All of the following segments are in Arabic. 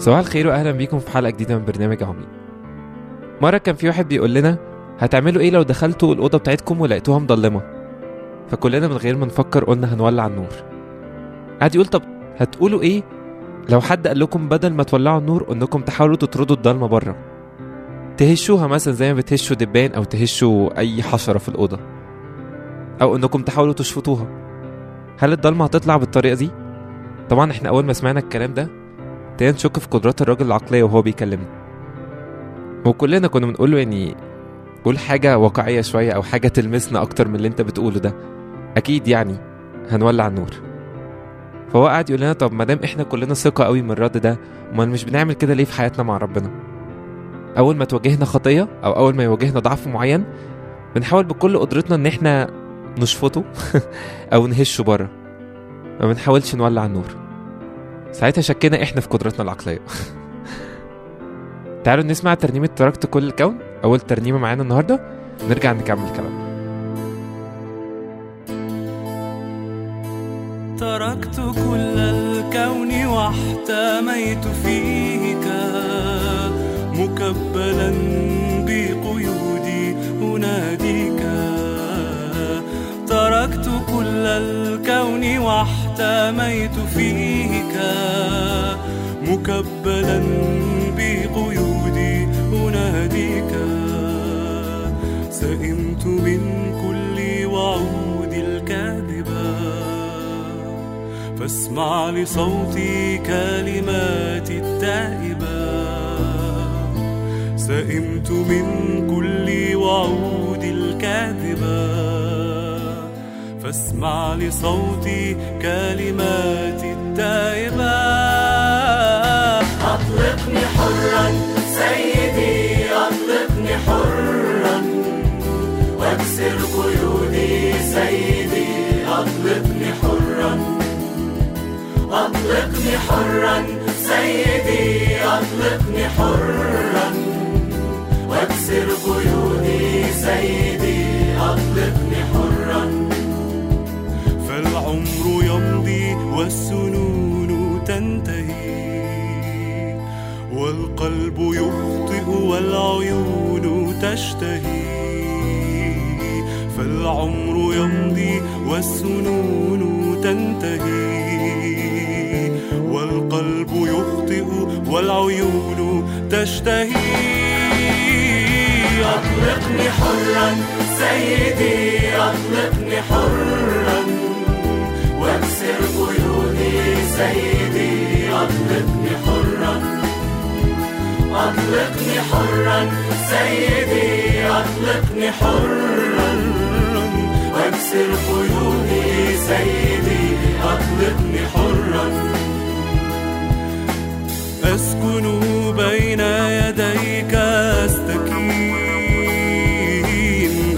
صباح الخير واهلا بيكم في حلقة جديدة من برنامج عمي. مرة كان في واحد بيقول لنا هتعملوا إيه لو دخلتوا الأوضة بتاعتكم ولقيتوها مضلمه فكلنا من غير ما نفكر قلنا هنولع النور. قعد يقول طب هتقولوا إيه لو حد قال لكم بدل ما تولعوا النور إنكم تحاولوا تطردوا الضلمة بره؟ تهشوها مثلا زي ما بتهشوا دبان أو تهشوا أي حشرة في الأوضة. أو إنكم تحاولوا تشفطوها. هل الضلمة هتطلع بالطريقة دي؟ طبعا إحنا أول ما سمعنا الكلام ده ابتدينا نشك في قدرات الراجل العقلية وهو بيكلمنا وكلنا كنا بنقول له يعني قول حاجة واقعية شوية أو حاجة تلمسنا أكتر من اللي أنت بتقوله ده. أكيد يعني هنولع النور. فهو قاعد يقول لنا طب ما دام إحنا كلنا ثقة قوي من الرد ده أمال مش بنعمل كده ليه في حياتنا مع ربنا؟ أول ما تواجهنا خطية أو أول ما يواجهنا ضعف معين بنحاول بكل قدرتنا إن إحنا نشفطه أو نهشه بره. ما بنحاولش نولع النور. ساعتها شكينا إحنا في قدرتنا العقلية. تعالوا نسمع ترنيمة تركت كل الكون أول ترنيمة معانا النهاردة. نرجع نكمل كلامنا تركت كل الكون واحتميت فيك مكبلا بقيودي أناديك. تركت كل الكون واحتميت فيك مكبلا بقيودي أناديك. سئمت من كل وعود الكاذبة. فاسمع لصوتي كلماتي التائبة. سئمت من كل وعود الكاذبة. فاسمع لصوتي كلماتي التائبة. أطلقني حرا سيدي أطلقني حرا. وأكسر قيودي سيدي أطلقني حرا. أطلقني حرا سيدي أطلقني حرا. وأكسر قيودي سيدي أطلقني حرا. فالعمر يمضي والسنون تنتهي. والقلب يخطئ والعيون تشتهي. فالعمر يمضي والسنون تنتهي. والقلب يخطئ والعيون تشتهي. أطلقني حرا سيدي أطلقني حرا. واكسر قيودي سيدي. حرا سيدي أطلقني حرا. واكسر قيودي سيدي أطلقني حرا. أسكن بين يديك أستكين.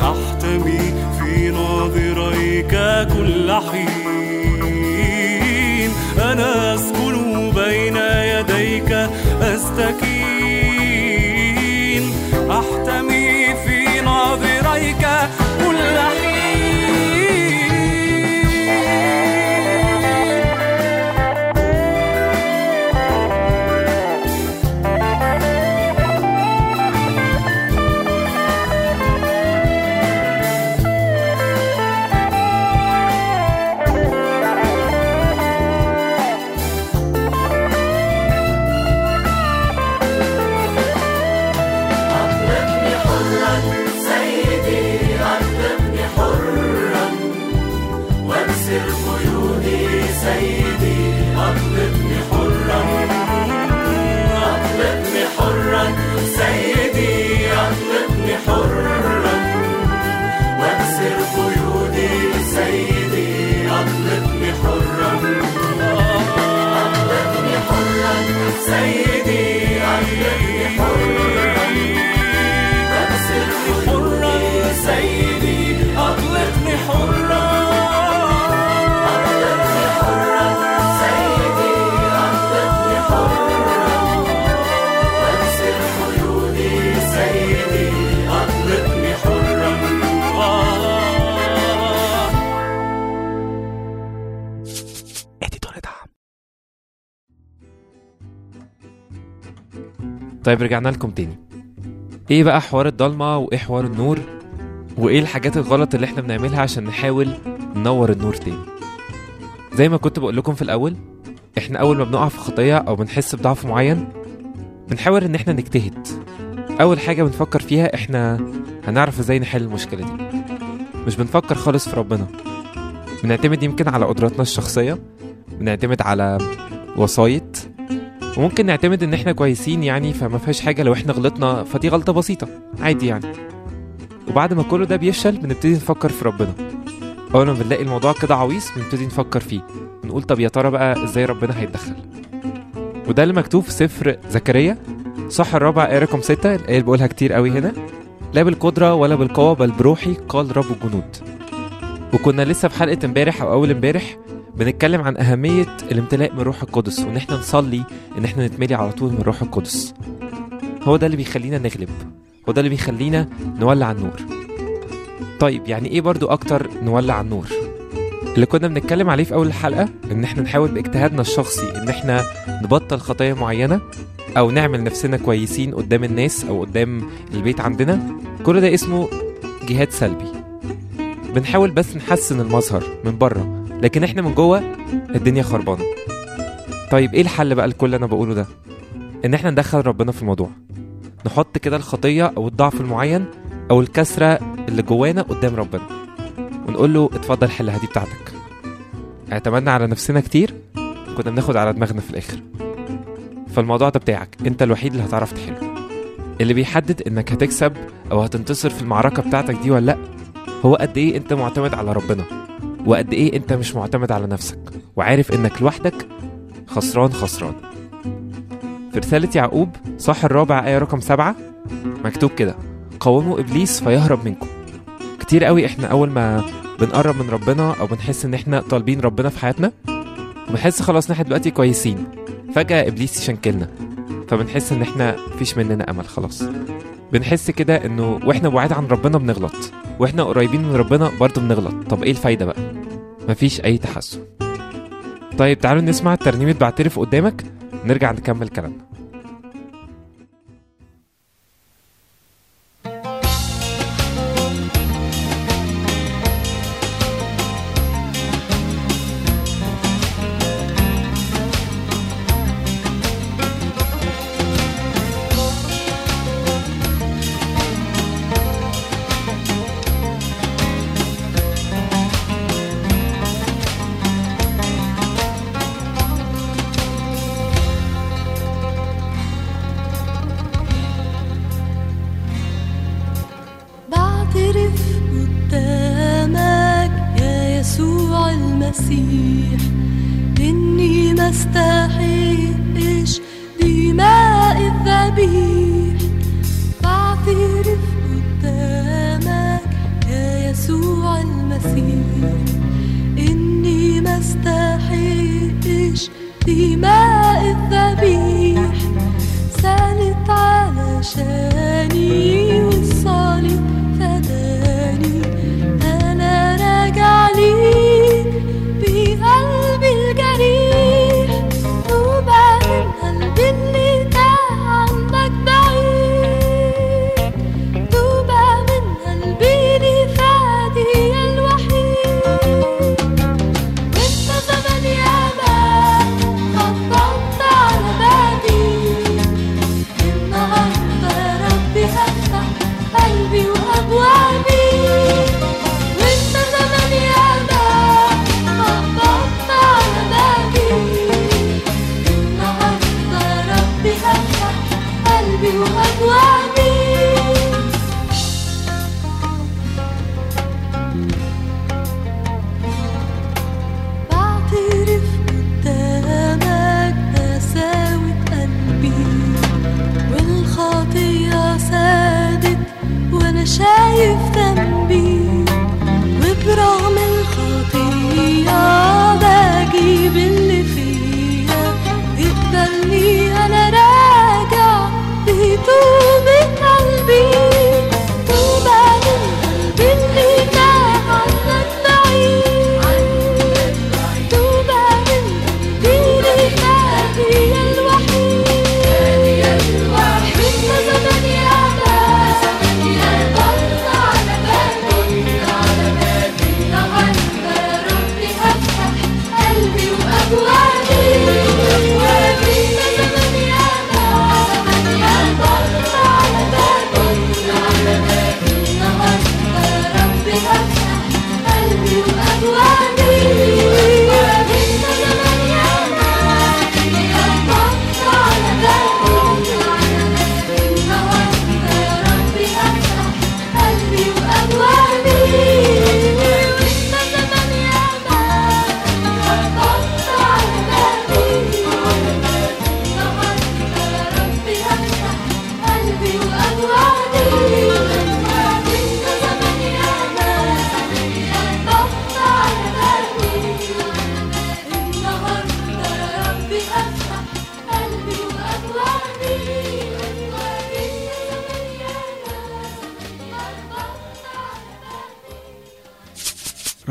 أحتمي في ناظريك كل حين. طيب رجعنا لكم تاني. إيه بقى حوار الضلمة وإيه حوار النور؟ وإيه الحاجات الغلط اللي إحنا بنعملها عشان نحاول ننور النور تاني؟ زي ما كنت بقول لكم في الأول إحنا أول ما بنقع في خطية أو بنحس بضعف معين بنحاول إن إحنا نجتهد. أول حاجة بنفكر فيها إحنا هنعرف إزاي نحل المشكلة دي. مش بنفكر خالص في ربنا. بنعتمد يمكن على قدراتنا الشخصية بنعتمد على وسايط وممكن نعتمد إن إحنا كويسين يعني فما فيهاش حاجة. لو إحنا غلطنا فدي غلطة بسيطة. عادي يعني. وبعد ما كل ده بيفشل بنبتدي نفكر في ربنا. أول ما بنلاقي الموضوع كده عويص بنبتدي نفكر فيه. ونقول طب يا ترى بقى إزاي ربنا هيتدخل؟ وده اللي مكتوب في سفر زكريا. صح الرابع آية رقم ستة الآية اللي بقولها كتير قوي هنا. لا بالقدرة ولا بالقوة بل بروحي قال رب الجنود. وكنا لسه في حلقة امبارح أو أول امبارح بنتكلم عن أهمية الامتلاء من روح القدس وإن إحنا نصلي إن إحنا نتملي على طول من روح القدس. هو ده اللي بيخلينا نغلب هو ده اللي بيخلينا نولع النور. طيب يعني إيه برضو أكتر نولع النور؟ اللي كنا بنتكلم عليه في أول الحلقة إن إحنا نحاول باجتهادنا الشخصي إن إحنا نبطل خطايا معينة أو نعمل نفسنا كويسين قدام الناس أو قدام البيت عندنا. كل ده اسمه جهاد سلبي. بنحاول بس نحسن المظهر من بره لكن إحنا من جوه الدنيا خربانة. طيب إيه الحل بقى لكل اللي أنا بقوله ده؟ ان إحنا ندخل ربنا في الموضوع. نحط كده الخطية أو الضعف المعين أو الكسرة اللي جوانا قدام ربنا. ونقول له اتفضل حلها دي بتاعتك. اعتمدنا على نفسنا كتير كنا بناخد على دماغنا في الآخر. فالموضوع ده بتاعك. انت الوحيد اللي هتعرف تحله. اللي بيحدد إنك هتكسب أو هتنتصر في المعركة بتاعتك دي ولا لأ هو قد إيه أنت معتمد على ربنا. وقد إيه أنت مش معتمد على نفسك وعارف إنك لوحدك خسران خسران. في رسالة يعقوب صح الرابع آية رقم سبعة مكتوب كده قاوموا إبليس فيهرب منكم. كتير قوي إحنا أول ما بنقرب من ربنا أو بنحس إن إحنا طالبين ربنا في حياتنا بنحس خلاص إن إحنا دلوقتي كويسين. فجأة إبليس يشنكلنا فبنحس إن إحنا مفيش مننا أمل خلاص. بنحس كده إنه وإحنا بعاد عن ربنا بنغلط. وإحنا قريبين من ربنا برضه بنغلط. طب إيه الفايدة بقى؟ مفيش أي تحسن. طيب تعالوا نسمع ترنيمة بعترف قدامك. نرجع نكمل كلامنا. استحقش دماء الذبيح. بعترف قدامك يا يسوع المسيح. إني ما استحقش دماء الذبيح. سألت علشاني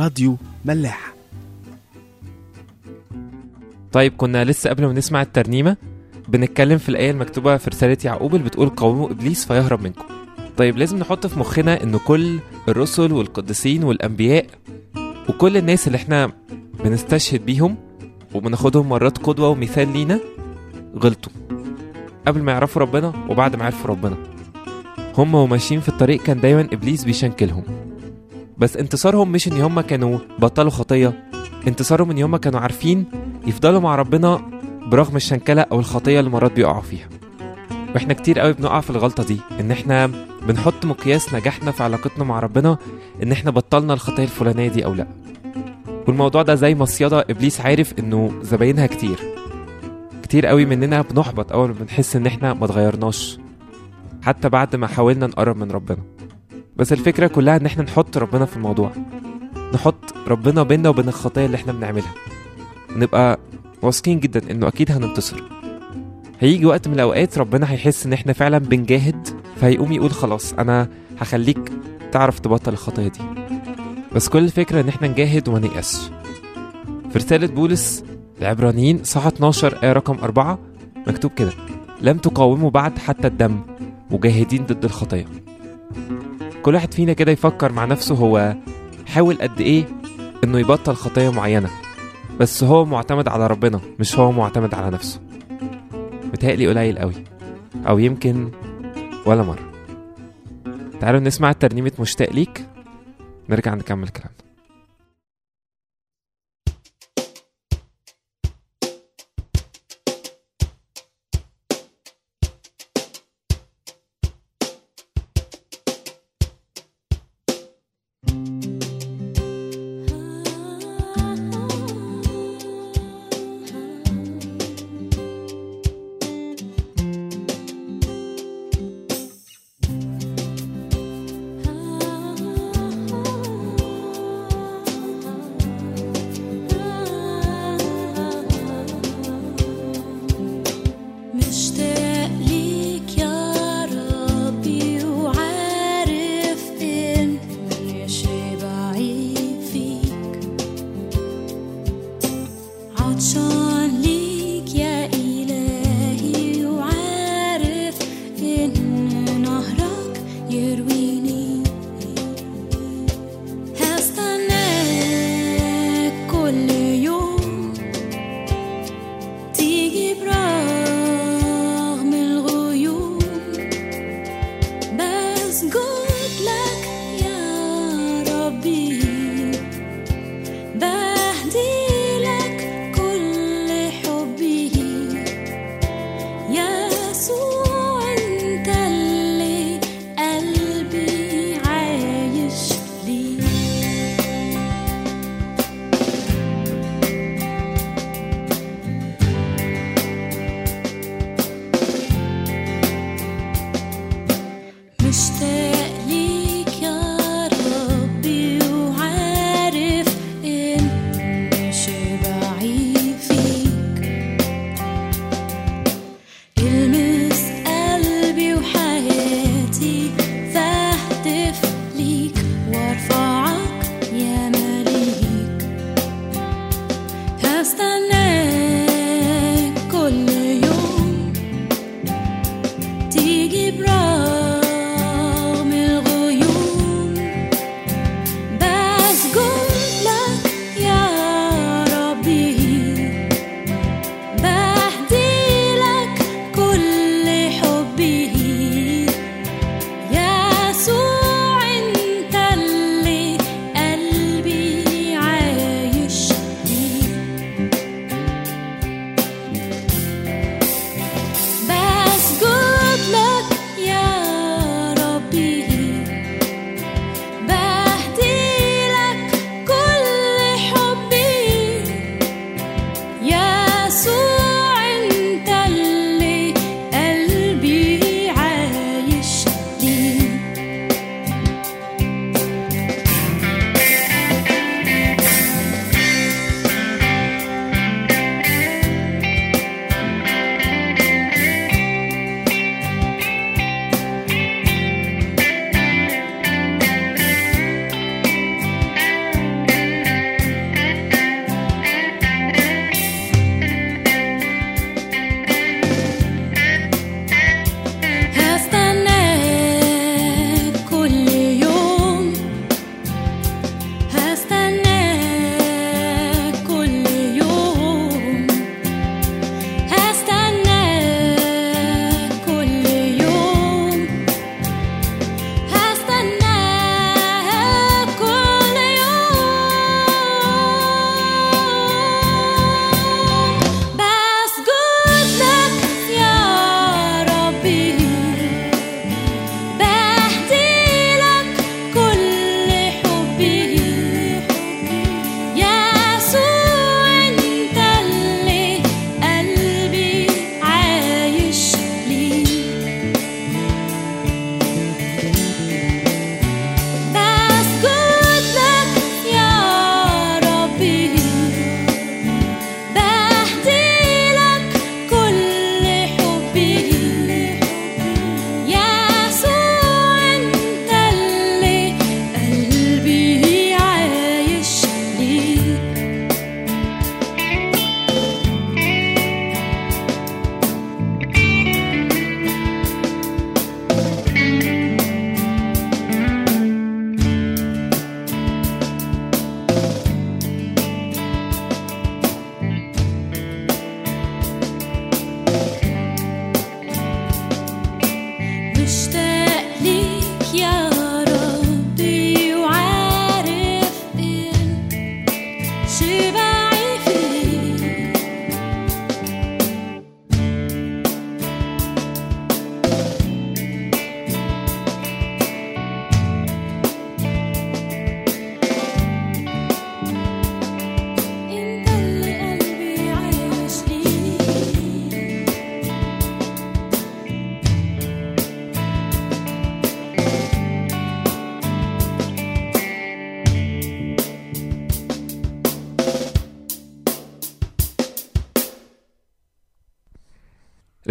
راديو ملاح. طيب كنا لسه قبل ما نسمع الترنيمة بنتكلم في الآية المكتوبة في رسالة يعقوب اللي بتقول قاوموا إبليس فيهرب منكم. طيب لازم نحط في مخنا إن كل الرسل والقديسين والأنبياء وكل الناس اللي إحنا بنستشهد بيهم وبناخدهم مرات قدوة ومثال لينا غلطوا. قبل ما يعرفوا ربنا وبعد ما عرفوا ربنا. هم وماشيين في الطريق كان دايما إبليس بيشنكلهم. بس انتصارهم مش إن هم كانوا بطلوا خطية. انتصارهم إن هم كانوا عارفين يفضلوا مع ربنا برغم الشنكلة أو الخطية اللي مرات بيقعوا فيها. وإحنا كتير قوي بنقع في الغلطة دي إن إحنا بنحط مقياس نجاحنا في علاقتنا مع ربنا إن إحنا بطلنا الخطية الفلانية دي أو لأ. والموضوع ده زي مصيدة إبليس عارف إنه زباينها كتير. كتير قوي مننا بنحبط أول ما بنحس إن إحنا ما اتغيرناش. حتى بعد ما حاولنا نقرب من ربنا. بس الفكرة كلها إن إحنا نحط ربنا في الموضوع. نحط ربنا بيننا وبين الخطايا اللي إحنا بنعملها. نبقى واثقين جدا إنه أكيد هننتصر. هيجي وقت من الأوقات ربنا هيحس إن إحنا فعلا بنجاهد فهيقوم يقول خلاص أنا هخليك تعرف تبطل الخطايا دي. بس كل الفكرة إن إحنا نجاهد وما نيأسش في رسالة بولس العبرانيين صح 12 آية رقم 4 مكتوب كده لم تقاوموا بعد حتى الدم مجاهدين ضد الخطايا. كل واحد فينا كده يفكر مع نفسه هو حاول قد إيه إنه يبطل خطايا معينة. بس هو معتمد على ربنا مش هو معتمد على نفسه. متهيألي قليل قوي. أو يمكن ولا مرة. تعالوا نسمع ترنيمة مشتاق ليك. نرجع نكمل كلامنا.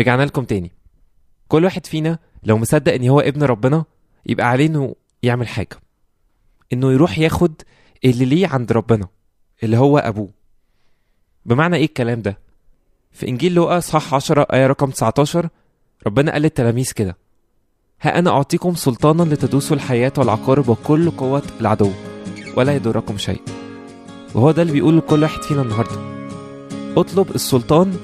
رجعنا لكم تاني. كل واحد فينا لو مصدق إن هو ابن ربنا يبقى عليه إنه يعمل حاجة. إنه يروح ياخد اللي ليه عند ربنا اللي هو أبوه. بمعنى إيه الكلام ده؟ في إنجيل لوقا صح 10 آية رقم 19 ربنا قال للتلاميذ كده ها أنا أعطيكم سلطانا لتدوسوا الحياة والعقارب وكل قوة العدو ولا يضركم شيء. وهو ده اللي بيقوله لكل واحد فينا النهارده. اطلب السلطان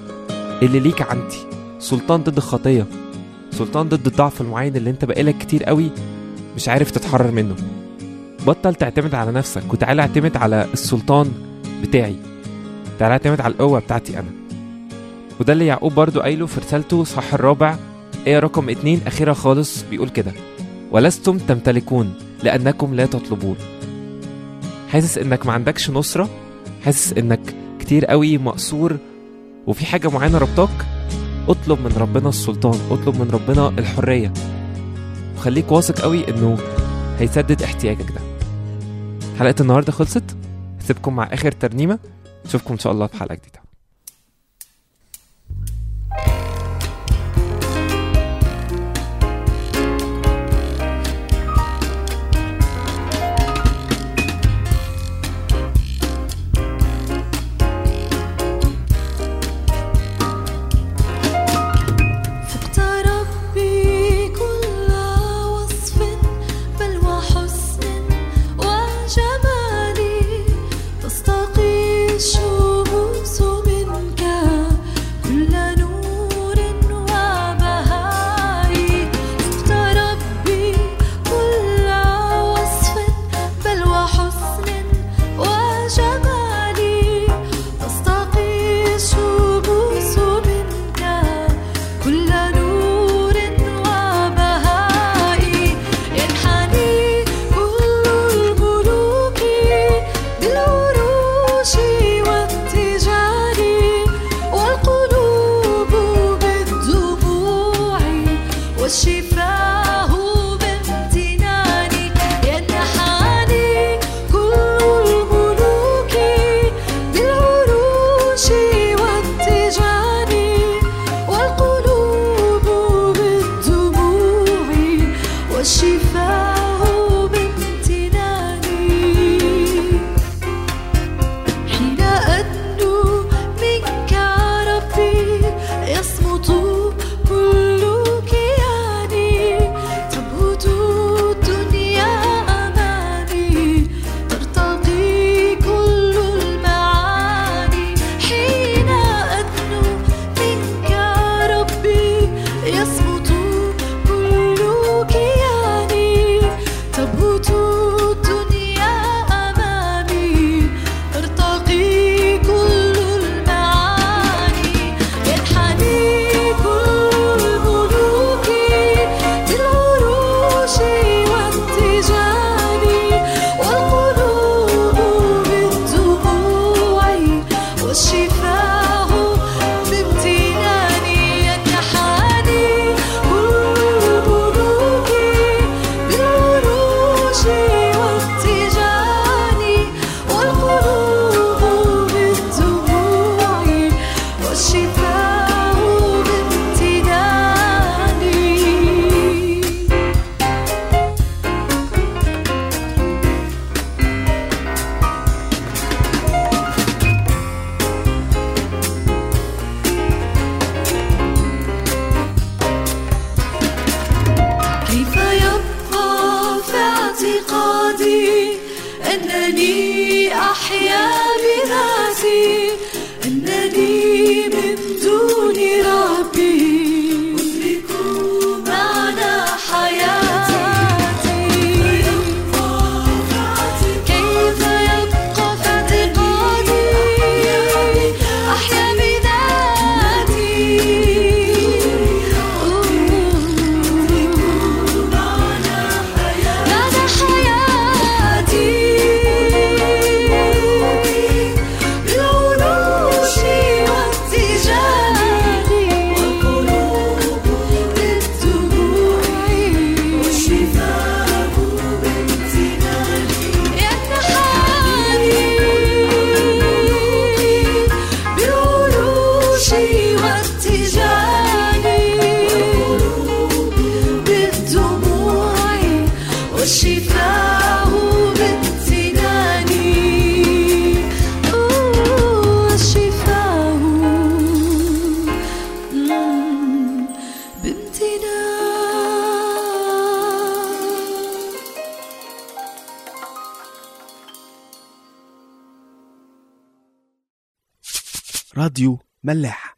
اللي ليك عندي. سلطان ضد الخطيه سلطان ضد الضعف المعين اللي انت بقالك كتير قوي مش عارف تتحرر منه. بطل تعتمد على نفسك وتعالى اعتمد على السلطان بتاعي. تعالى اعتمد على القوة بتاعتي أنا. وده اللي يعقوب برضو قايله في رسالته صح الرابع آية رقم اتنين أخيرة خالص بيقول كده ولستم تمتلكون لأنكم لا تطلبون. حاسس إنك ما عندكش نصرة؟ حاسس إنك كتير قوي مقصور وفي حاجة معينة ربطاك؟ اطلب من ربنا السلطان اطلب من ربنا الحرية. وخليك واثق قوي إنه هيسدد احتياجك ده. حلقة النهاردة خلصت. هسيبكم مع آخر ترنيمة. نشوفكم إن شاء الله في حلقة جديدة. ملاح